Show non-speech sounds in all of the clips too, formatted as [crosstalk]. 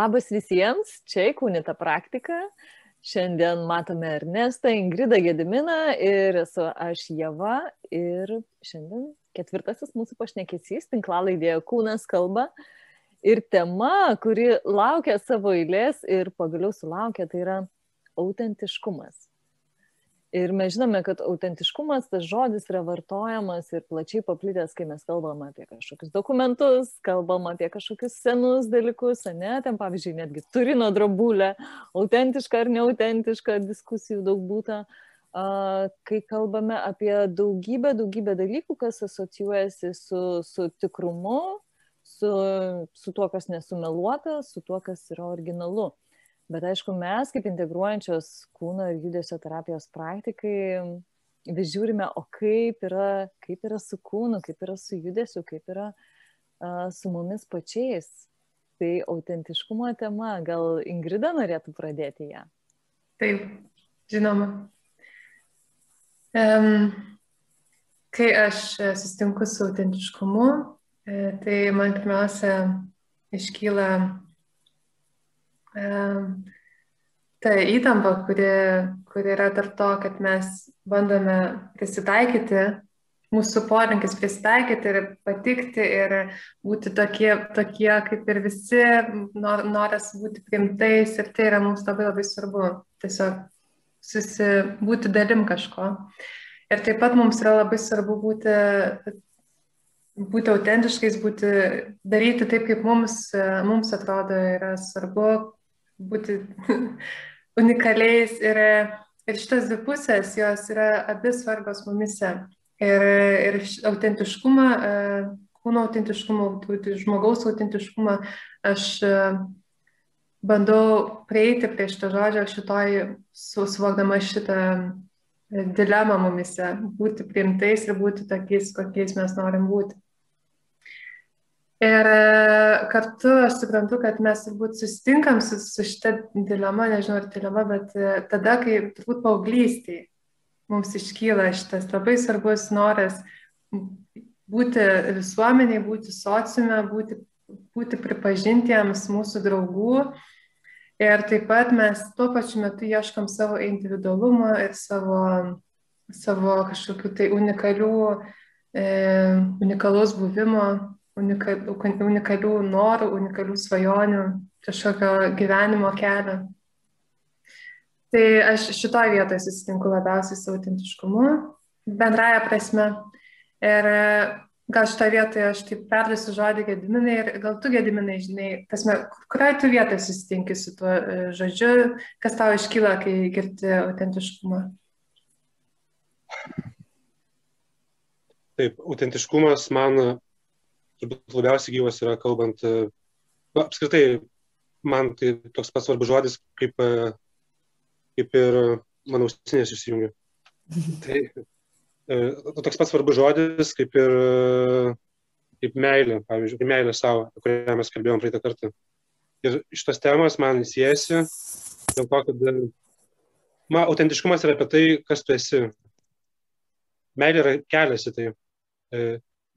Labas visiems, čia Kūnita praktika. Šiandien matome Ernestą, Ingridą Gediminą ir esu aš Jeva. Ir šiandien ketvirtasis mūsų pašnekėsys, tinklalaidėje Kūnas kalba. Ir tema, kuri laukia savo eilės ir pagaliau sulaukia, tai yra autentiškumas. Ir mes žinome, kad autentiškumas, tas žodis yra vartojamas ir plačiai paplitęs, kai mes kalbam apie kažkokius dokumentus, kalbam apie kažkokius senus dalykus, ne, ten pavyzdžiui, netgi turino drobulę, autentišką ar neautentišką diskusijų daug būta, kai kalbame apie daugybę, daugybę dalykų, kas asocijuojasi su, su tikrumu, su, su tuo, kas nesumeluota, su tuo, kas yra originalu. Bet aišku, mes kaip integruojančios kūno ir judesio terapijos praktikai vis žiūrime, o kaip yra, kaip yra su kūnu, kaip yra su judesiu, kaip yra uh, su mumis pačiais. Tai autentiškumo tema, gal Ingrida norėtų pradėti ją? Taip, žinoma. Um, kai aš susitinku su autentiškumu, e, tai man pirmiausia iškyla ta įtampa, kuri, kuri yra tarp to, kad mes bandome prisitaikyti, mūsų polinkis prisitaikyti ir patikti ir būti tokie, tokie kaip ir visi, nor, noras būti primtais ir tai yra mums labai labai svarbu. Tiesiog susibūti dalim kažko. Ir taip pat mums yra labai svarbu būti, būti autentiškais, būti, daryti taip, kaip mums, mums atrodo yra svarbu, būti [laughs] unikaliais ir, ir šitas dvi pusės, jos yra abi svarbios mumise. Ir, ir autentiškumą, e, kūno autentiškumą, žmogaus autentiškumą aš e, bandau prieiti prie šito žodžio šitoj, suvokdama šitą dilemą mumise, būti priimtais ir būti tokiais, kokiais mes norim būti. Ir e, kartu aš suprantu, kad mes turbūt susitinkam su, su šitą dilema, nežinau ar dilema, bet e, tada, kai turbūt paauglystėje mums iškyla šitas labai svarbus noras būti visuomeniai, būti sociume, būti, būti pripažintiems mūsų draugų. Ir taip pat mes tuo pačiu metu ieškam savo individualumo ir savo, savo kažkokių tai unikalių, e, unikalaus buvimo unikalių, unikalių norų, unikalių svajonių, kažkokio gyvenimo kelio. Tai aš šitoje vietoje susitinku labiausiai su autentiškumu, bendraja prasme. Ir gal šitoje vietoje aš taip perduosiu žodį Gediminai ir gal tu Gediminai žinai, tasme, kurioje tu vietoje susitinki su tuo e, žodžiu, kas tau iškyla, kai girti autentiškumą? Taip, autentiškumas man turbūt labiausiai gyvas yra kalbant, e, na, apskritai, man tai toks pats svarbus žodis, kaip, e, kaip ir mano ausinės išsijungia. Tai e, toks pats svarbus žodis, kaip ir kaip meilė, pavyzdžiui, meilė savo, kurią mes kalbėjom praeitą kartą. Ir šitas temas man siejasi dėl to, kad man autentiškumas yra apie tai, kas tu esi. Meilė yra kelias į tai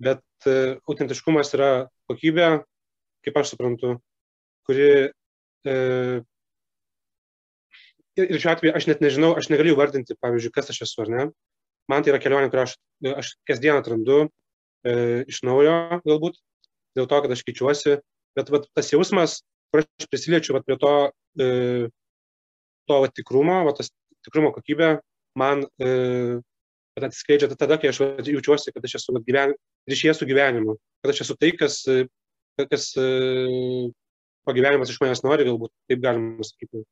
bet autentiškumas yra kokybė, kaip aš suprantu, kuri e, ir šiuo atveju aš net nežinau, aš negaliu vardinti, pavyzdžiui, kas aš esu ar ne. Man tai yra kelionė, kurią aš, aš kasdien atrandu e, iš naujo galbūt, dėl to, kad aš keičiuosi, bet vat, tas jausmas, kur aš prisiliečiu vat, prie to, e, to vat, tikrumo, vat, tas tikrumo kokybė, man e, atsiskleidžia tada, kai aš jaučiuosi, kad aš esu gyven, ryšyje su gyvenimu, kad aš esu tai, kas, kas pagyvenimas iš manęs nori, galbūt taip galima sakyti.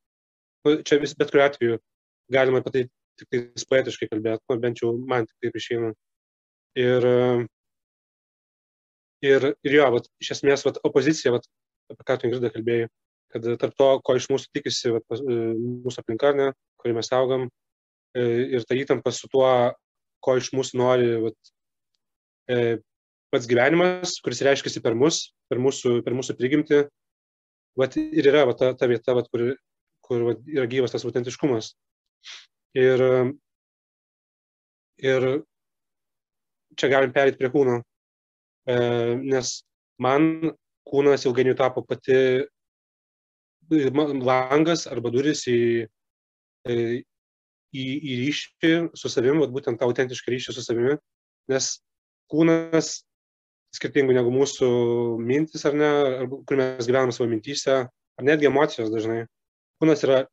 Nu, čia vis, bet kuriuo atveju galima apie tai tik tai poetiškai kalbėti, nu, bent jau man tik taip išeina. Ir, ir, ir jo, vat, iš esmės, vat, opozicija, vat, apie ką tu Ingrida kalbėjai, kad tarp to, ko iš mūsų tikisi vat, mūsų aplinka, ne, kurį mes augam, ir ta įtampa su tuo, ko iš mūsų nori vat, e, pats gyvenimas, kuris reiškia per mus, per mūsų, per mūsų prigimtį. Vat, ir yra vat, ta, ta vieta, vat, kur, kur vat, yra gyvas tas autentiškumas. Ir, ir čia galim perėti prie kūno, e, nes man kūnas ilgainiui tapo pati langas arba duris į, į, į ryšį su savimi, būtent tą autentišką ryšį su savimi, nes kūnas skirtingų negu mūsų mintis ar ne, ar kur mes gyvename savo mintyse, ar netgi emocijos dažnai. Kūnas yra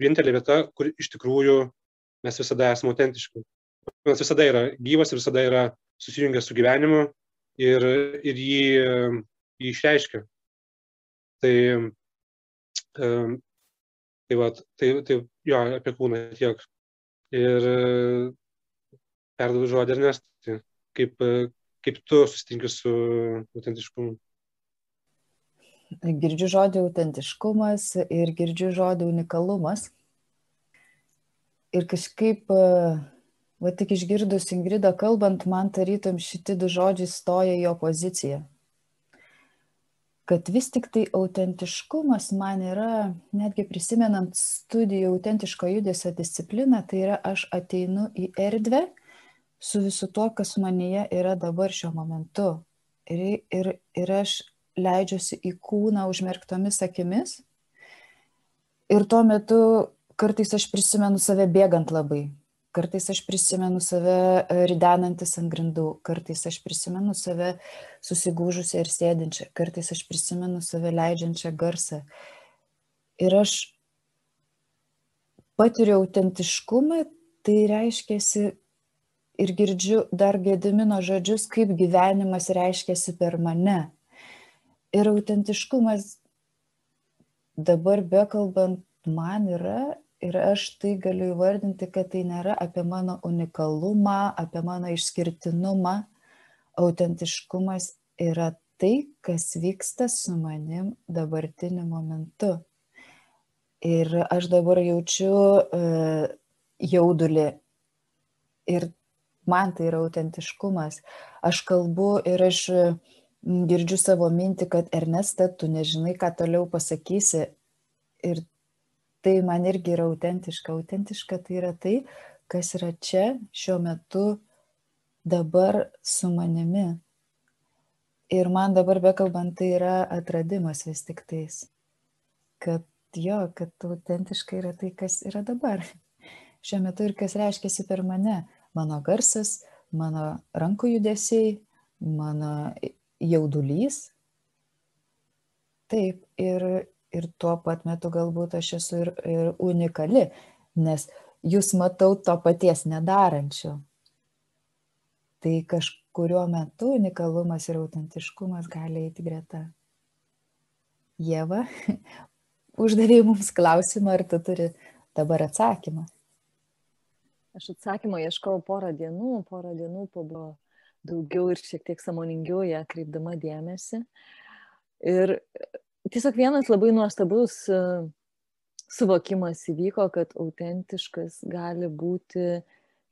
vienintelė vieta, kur iš tikrųjų mes visada esame autentiški. Kūnas visada yra gyvas ir visada yra susijungęs su gyvenimu ir, ir jį, jį išreiškia. Tai, tai, va, tai, tai jo, apie kūną tiek. Ir perduodu žodį Ernestui, kaip, kaip tu susitinki su autentiškumu? Girdžiu žodį autentiškumas ir girdžiu žodį unikalumas. Ir kažkaip, va tik išgirdus Ingridą kalbant, man tarytum šitie du žodžiai stoja į opoziciją. Kad vis tik tai autentiškumas man yra, netgi prisimenant studijų autentiško judesio discipliną, tai yra aš ateinu į erdvę, su visu tuo, kas manyje yra dabar šiuo momentu. Ir, ir, ir aš leidžiuosi į kūną užmerktomis akimis. Ir tuo metu kartais aš prisimenu save bėgant labai. Kartais aš prisimenu save e, ridenantis ant grindų, kartais aš prisimenu save susigūžusią ir sėdinčią, kartais aš prisimenu save leidžiančią garsą. Ir aš patiriu autentiškumą, tai reiškia, ir girdžiu dar Gedimino žodžius, kaip gyvenimas reiškiasi per mane. Ir autentiškumas dabar bekalbant man yra ir aš tai galiu įvardinti, kad tai nėra apie mano unikalumą, apie mano išskirtinumą. Autentiškumas yra tai, kas vyksta su manim dabartiniu momentu. Ir aš dabar jaučiu uh, jaudulį. Ir man tai yra autentiškumas. Aš kalbu ir aš girdžiu savo mintį, kad Ernesta, tu nežinai, ką toliau pasakysi. Ir tai man irgi yra autentiška. Autentiška tai yra tai, kas yra čia, šiuo metu, dabar su manimi. Ir man dabar bekalbant, tai yra atradimas vis tik tais. Kad jo, kad autentiška yra tai, kas yra dabar. Šiuo metu ir kas reiškia per mane mano garsas, mano rankų judesiai, mano jaudulys. Taip, ir, ir tuo pat metu galbūt aš esu ir, ir unikali, nes jūs matau to paties nedarančio. Tai kažkurio metu unikalumas ir autentiškumas gali eiti greta. Jėva, [laughs] uždavėjai mums klausimą, ar tu turi dabar atsakymą. Aš atsakymą ieškojau porą dienų, porą dienų pabuvo daugiau ir šiek tiek samoningiau ją kreipdama dėmesį. Ir tiesiog vienas labai nuostabus e, suvokimas įvyko, kad autentiškas gali būti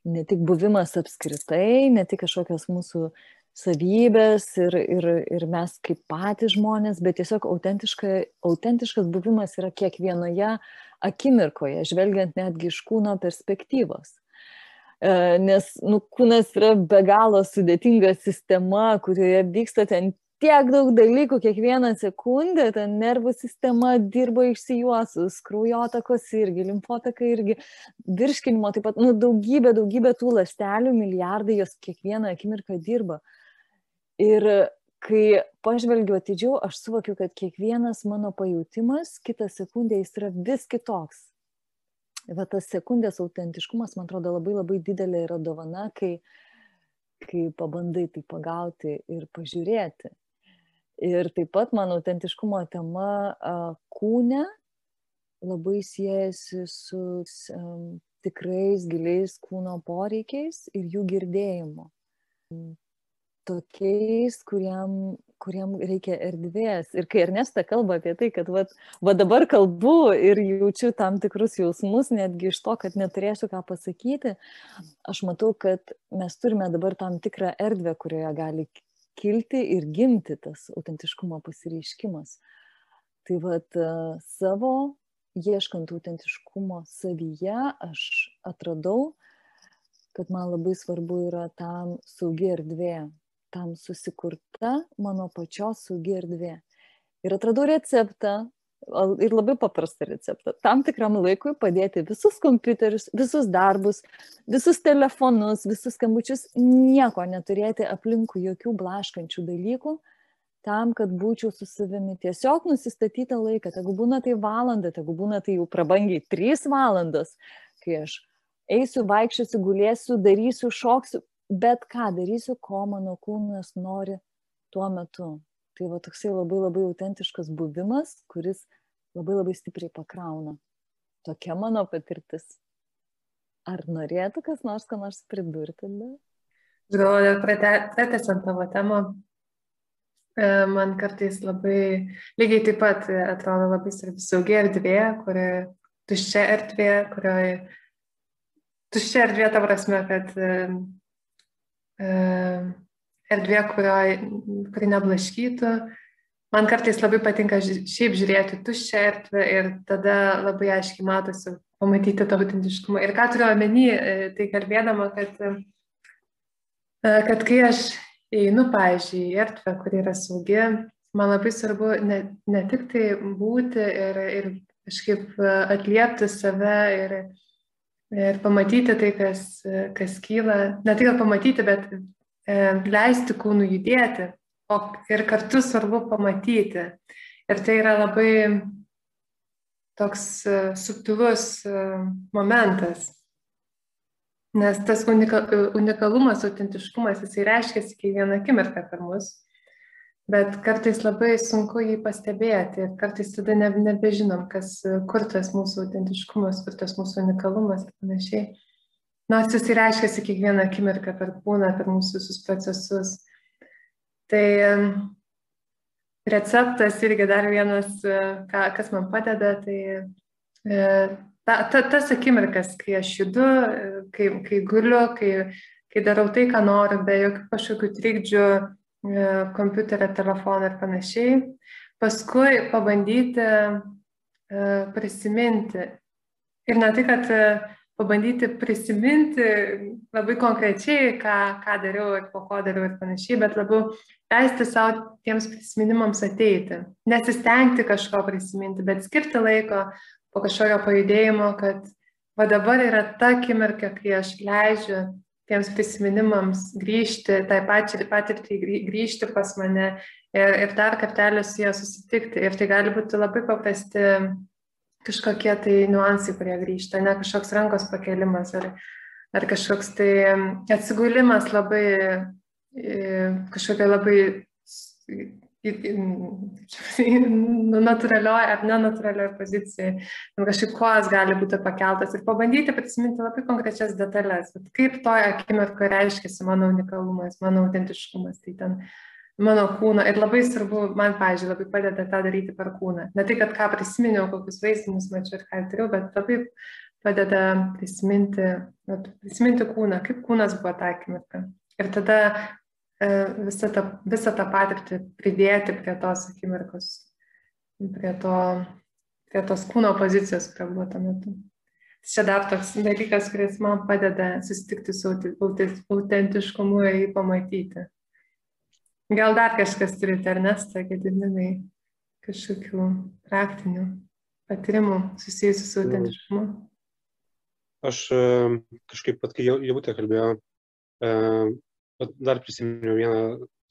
ne tik buvimas apskritai, ne tik kažkokios mūsų savybės ir, ir, ir mes kaip patys žmonės, bet tiesiog autentiška, autentiškas buvimas yra kiekvienoje akimirkoje, žvelgiant netgi iš kūno perspektyvos. E, nes nu, kūnas yra be galo sudėtinga sistema, kurioje vyksta ten tiek daug dalykų kiekvieną sekundę, ten nervų sistema dirba išsijuosus, kraujotakos irgi, limfotaka irgi, virškinimo taip pat, nu, daugybė, daugybė tų ląstelių, milijardai jos kiekvieną akimirką dirba. Ir kai pažvelgiu atidžiau, aš suvokiu, kad kiekvienas mano pajūtimas kitą sekundę jis yra vis kitoks va tas sekundės autentiškumas, man atrodo, labai labai didelė yra dovana, kai, kai pabandai tai pagauti ir pažiūrėti. Ir taip pat mano autentiškumo tema kūne labai siejasi su tikrais giliais kūno poreikiais ir jų girdėjimu. Tokiais, kuriem kuriem reikia erdvės. Ir kai Ernesta kalba apie tai, kad va, va dabar kalbu ir jaučiu tam tikrus jausmus, netgi iš to, kad neturėsiu ką pasakyti, aš matau, kad mes turime dabar tam tikrą erdvę, kurioje gali kilti ir gimti tas autentiškumo pasireiškimas. Tai vad savo, ieškant autentiškumo savyje, aš atradau kad man labai svarbu yra tam saugi erdvė, tam susikurta mano pačios saugi erdvė. Ir atradau receptą, ir labai paprastą receptą. Tam tikram laikui padėti visus kompiuterius, visus darbus, visus telefonus, visus skambučius, nieko neturėti aplinkų jokių blaškančių dalykų, tam, kad būčiau su savimi. Tiesiog nusistatytą laiką, tegu būna tai valanda, tegu būna tai jau prabangiai 3 valandas, kai aš eisiu, vaikščiosiu, gulėsiu, darysiu, šoksiu, bet ką darysiu, ko mano kūnas nori tuo metu. Tai va toksai labai labai autentiškas buvimas, kuris labai labai stipriai pakrauna. Tokia mano patirtis. Ar norėtų kas nors, ką nors pridurti? Aš galvoju, pratęsiant tavo temą, e, man kartais labai, lygiai taip pat atrodo labai svarbi saugi erdvė, kuri tuščia erdvė, kurioje tuščia erdvė, ta prasme, kad uh, erdvė, kurioje, kuri neblaškytų. Man kartais labai patinka šiaip žiūrėti tuščią erdvę ir tada labai aiškiai matosi pamatyti tą autentiškumą. Ir ką turiu omeny, e, tai kalbėdama, kad, e, kad kai aš einu, pavyzdžiui, į erdvę, kuri yra saugi, man labai svarbu ne, ne tik tai būti ir, ir kažkaip atliepti save ir, ir pamatyti tai, kas, kas kyla. Ne tik pamatyti, bet e, leisti kūnų judėti, o ir kartu svarbu pamatyti. Ir tai yra labai toks e, subtilus e, momentas. Nes tas unikalumas, autentiškumas, jisai reiškia kiekvieną akimirką per mus, bet kartais labai sunku jį pastebėti ir kartais tada ne, nebežinom, kas, kur tas mūsų autentiškumas, kur tas mūsų unikalumas ir panašiai. Nors jisai reiškia kiekvieną akimirką per kūną, per mūsų visus procesus. Tai receptas irgi dar vienas, e, ką, kas man padeda, tai e, ta, ta, tas akimirkas, kai aš judu, e, kai, kai guliu, kai, kai darau tai, ką noriu, be jokių kažkokių trikdžių, kompiuterio, telefono ir panašiai. Paskui pabandyti prisiminti. Ir ne tai, kad pabandyti prisiminti labai konkrečiai, ką, ką dariau ir po ko dariau ir panašiai, bet labiau leisti savo tiems prisiminimams ateiti. Nesistengti kažko prisiminti, bet skirti laiko po kažkokio pajudėjimo, kad va dabar yra ta akimirka, kai aš leidžiu tiems prisiminimams grįžti, tai pačiai patirtį grįžti pas mane ir, ir dar kartelį su jie susitikti. Ir tai gali būti labai paprasti kažkokie tai niuansai, kurie grįžta, ne kažkoks rankos pakelimas ar, ar kažkoks tai atsigulimas labai, kažkokia labai natūralioje ar nenatūralioje pozicijoje, kažkaip kojas gali būti pakeltas ir pabandyti prisiminti labai konkrečias detalės, bet kaip toje akimirkoje reiškiasi mano unikalumas, mano autentiškumas. Tai ten mano kūną ir labai svarbu, man, pažiūrėjau, labai padeda tą daryti per kūną. Ne tai, kad ką prisiminiau, kokius vaizdinius mačiau ir ką turėjau, bet labai padeda prisiminti, prisiminti kūną, kaip kūnas buvo tą akimirką. Ir tada e, visą tą, visą tą patirtį pridėti prie tos akimirkos, prie, to, prie tos kūno pozicijos, kurio buvo tuo metu. Čia dar toks dalykas, kuris man padeda susitikti su autentiškumu ir jį pamatyti. Gal dar kažkas turite, Ernesta, Gediminai, kažkokių praktinių patyrimų susijusių su autentiškumu? Aš e, kažkaip pat, kai jautė kalbėjo, e, dar prisiminiau vieną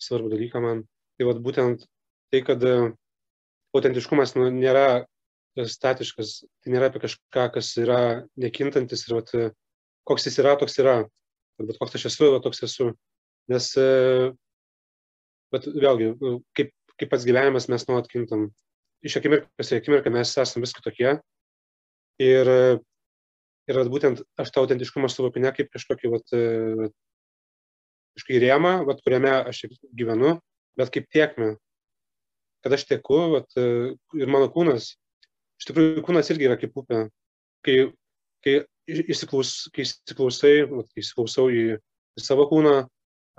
svarbų dalyką man. Tai vat, būtent tai, kad e, autentiškumas nu, nėra statiškas, tai nėra apie kažką, kas yra nekintantis ir vat, koks jis yra, toks yra. Bet koks aš esu, va, toks esu. Nes bet vėlgi, nu, kaip, kaip pats gyvenimas mes nuolat kintam. Iš akimirkos į akimirką mes esame vis kitokie. Ir, ir būtent aš tą autentiškumą suvokiu ne kaip kažkokį, vat, kažkokį rėmą, vat, kuriame aš gyvenu, bet kaip tiekme. Kad aš tieku vat, ir mano kūnas, iš tikrųjų kūnas irgi yra kaip upė. Kai, kai, įsiklaus, kai įsiklausai, vat, kai įsiklausau į, į savo kūną,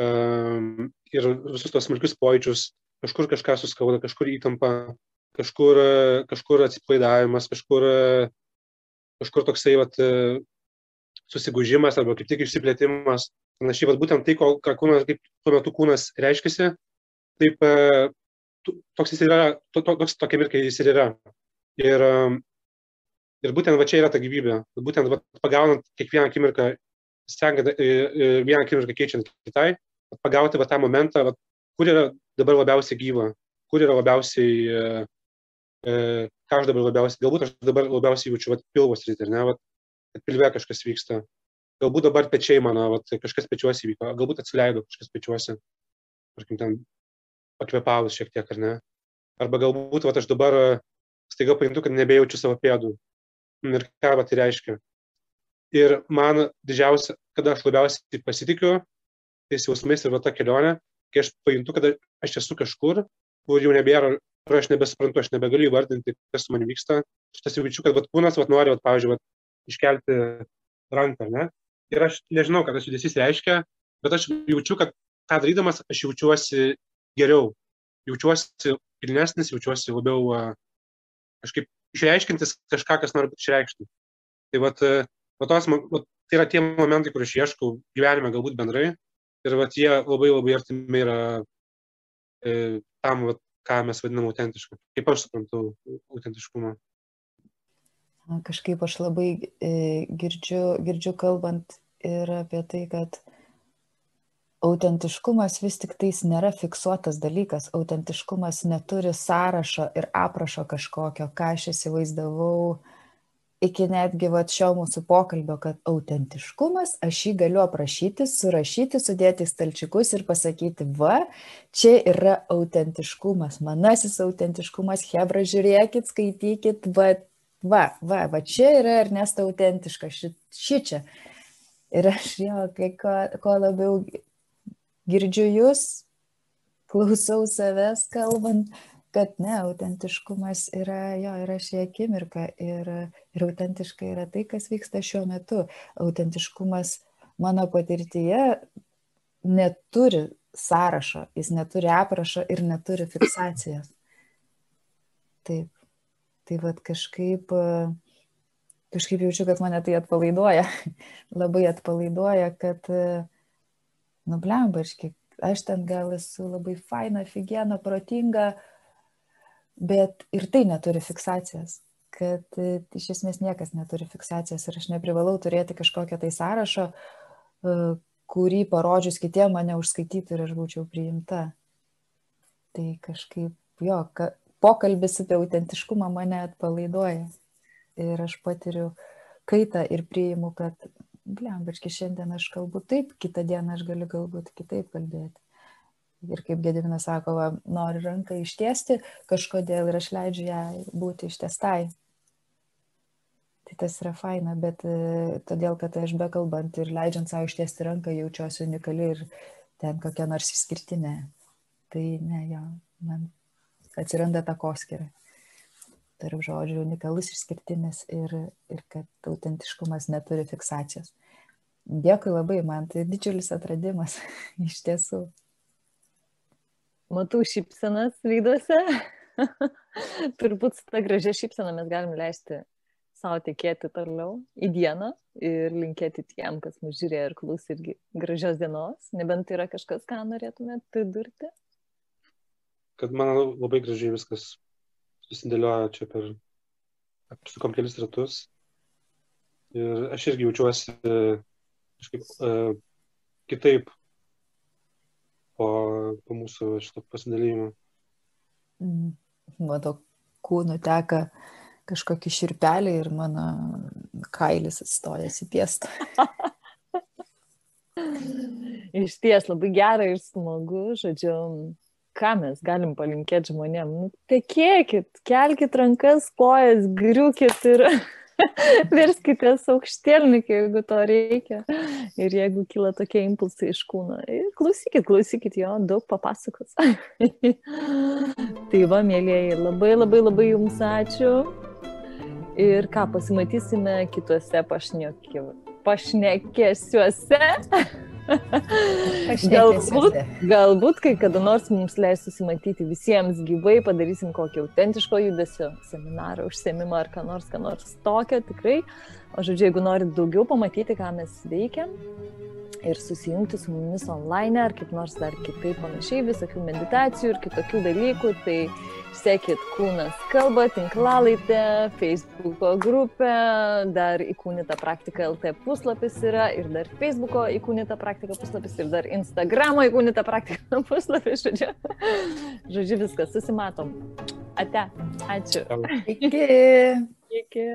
ir visus tos smulkius pojūčius, kažkur kažką suskauda, kažkur įtampa, kažkur, kažkur atsipalaidavimas, kažkur, kažkur toksai vat, susigūžimas arba kaip tik išsiplėtimas. Panašiai, vat, būtent tai, ko, kūnas, kaip tuo metu kūnas reiškiasi, taip e, toks jis yra, to, to, toks tokia mirka jis ir yra. Ir, ir būtent va čia yra ta gyvybė. Būtent va, pagaunant kiekvieną akimirką, stengiant e, e, vieną akimirką keičiant kitai, pagauti va tą momentą, va, kur yra dabar labiausiai gyva, kur yra labiausiai, e, ką aš dabar labiausiai, galbūt aš dabar labiausiai jaučiu, va, pilvos rytį, ne, va, kad pilve kažkas vyksta. Galbūt dabar pečiai mano, va, kažkas pečiuosi įvyko, galbūt atsileido kažkas pečiuosi, tarkim, ten pakvepavus šiek tiek, ar ne. Arba galbūt, va, aš dabar staiga pajuntu, kad nebejaučiu savo pėdų. Ir ką va, tai reiškia. Ir man didžiausia, kada aš labiausiai pasitikiu, tais jausmais ir va ta kelionė, kai aš pajuntu, kad aš esu kažkur, kur jau nebėra, kur aš nebesuprantu, aš nebegaliu įvardinti, kas su manimi vyksta. Aš tas jaučiu, kad vat, kūnas vat, nori, vat, pavyzdžiui, vat, iškelti ranką, ne? Ir aš nežinau, ką tas judesys reiškia, bet aš jaučiu, kad tą darydamas aš jaučiuosi geriau, jaučiuosi pilnesnis, jaučiuosi labiau kažkaip išreiškintis kažką, kas nori išreikšti. Tai vat, vat tos, vat, tai yra tie momentai, kur aš ieškau gyvenime galbūt bendrai ir vat, jie labai labai artimi yra e, tam, vat, ką mes vadinam autentišku. Kaip aš suprantu autentiškumą. Kažkaip aš labai e, girdžiu, girdžiu kalbant ir apie tai, kad autentiškumas vis tik tais nėra fiksuotas dalykas. Autentiškumas neturi sąrašo ir aprašo kažkokio, ką aš įsivaizdavau iki netgi va šio mūsų pokalbio, kad autentiškumas, aš jį galiu aprašyti, surašyti, sudėti į stalčiukus ir pasakyti, va, čia yra autentiškumas, manasis autentiškumas, Hebra, žiūrėkit, skaitykit, va, va, va, va, čia yra Ernesta autentiška, ši, ši čia. Ir aš jo, kai ko, ko labiau girdžiu jūs, klausau savęs kalbant, kad ne, autentiškumas yra jo, yra šį akimirką ir, ir autentiškai yra tai, kas vyksta šiuo metu. Autentiškumas mano patirtyje neturi sąrašo, jis neturi aprašo ir neturi fiksacijos. Taip, tai vad kažkaip, kažkaip jaučiu, kad mane tai atpalaiduoja, [laughs] labai atpalaiduoja, kad uh, nublembaški, aš ten gal esu labai faina, figena, protinga, bet ir tai neturi fiksacijos kad e, iš esmės niekas neturi fiksacijos ir aš neprivalau turėti kažkokią tai sąrašą, e, kurį parodžius kitiem mane užskaitytų ir aš būčiau priimta. Tai kažkaip, jo, ka, pokalbis apie autentiškumą mane atpalaiduoja ir aš patiriu kaitą ir priimu, kad blembački, šiandien aš kalbu taip, kitą dieną aš galiu galbūt kitaip kalbėti. Ir kaip Gediminas sako, va, noriu ranką ištiesti kažkodėl ir aš leidžiu ją būti ištiestai. Tai tas yra faina, bet e, todėl, kad aš bekalbant ir leidžiant savo ištiesti ranką jaučiuosi unikali ir ten kokia nors išskirtinė. Tai ne, jo, man atsiranda takoskirai tarp žodžių unikalus išskirtinis ir, ir kad autentiškumas neturi fiksacijos. Dėkui labai, man tai didžiulis atradimas [laughs] iš tiesų. Matau šypsenas veiduose. [laughs] Turbūt su ta gražia šypsena mes galim leisti savo tikėti toliau į dieną ir linkėti tiem, kas mus žiūrėjo ir klausė irgi gražios dienos, nebent yra kažkas, ką norėtumėt pridurti. Kad man labai gražiai viskas susidėliojo čia per, apsukom kelis ratus. Ir aš irgi jaučiuosi kažkaip uh, kitaip po, po mūsų šito pasidalymo. Mm. Matau, kūnų teka kažkokį širpelį ir mano kailis atstojęs į piestą. [laughs] Iš ties labai gera ir smagu, žodžiu, ką mes galim palinkėti žmonėm? Nu, tekėkit, kelkit rankas, kojas, griukit ir [laughs] verskitės aukštielnikį, jeigu to reikia. Ir jeigu kyla tokie impulsai iš kūno. Ir klausykit, klausykit jo, daug papasakos. [laughs] tai va, mėlyjeji, labai labai labai jums ačiū. Ir ką pasimatysime kituose pašnekėsiuose. galbūt, galbūt, kai kada nors mums leis susimatyti visiems gyvai, padarysim kokį autentiško judesio seminarą, užsiemimą ar ką nors, ką nors tokio tikrai. O žodžiu, jeigu norit daugiau pamatyti, ką mes veikiam, ir susijungti su mumis online ar kaip nors dar kitaip panašiai, visokių meditacijų ir kitokių dalykų, tai sekit Kūnas kalba, tinklalaidę, Facebook'o grupę, dar įkūnyta praktika LT puslapis yra ir dar Facebook'o įkūnyta praktika puslapis ir dar Instagram'o įkūnyta praktika [laughs] puslapis, žodžiu. Žodžiu, viskas, susimatom. Ate, ačiū. Iki. Iki.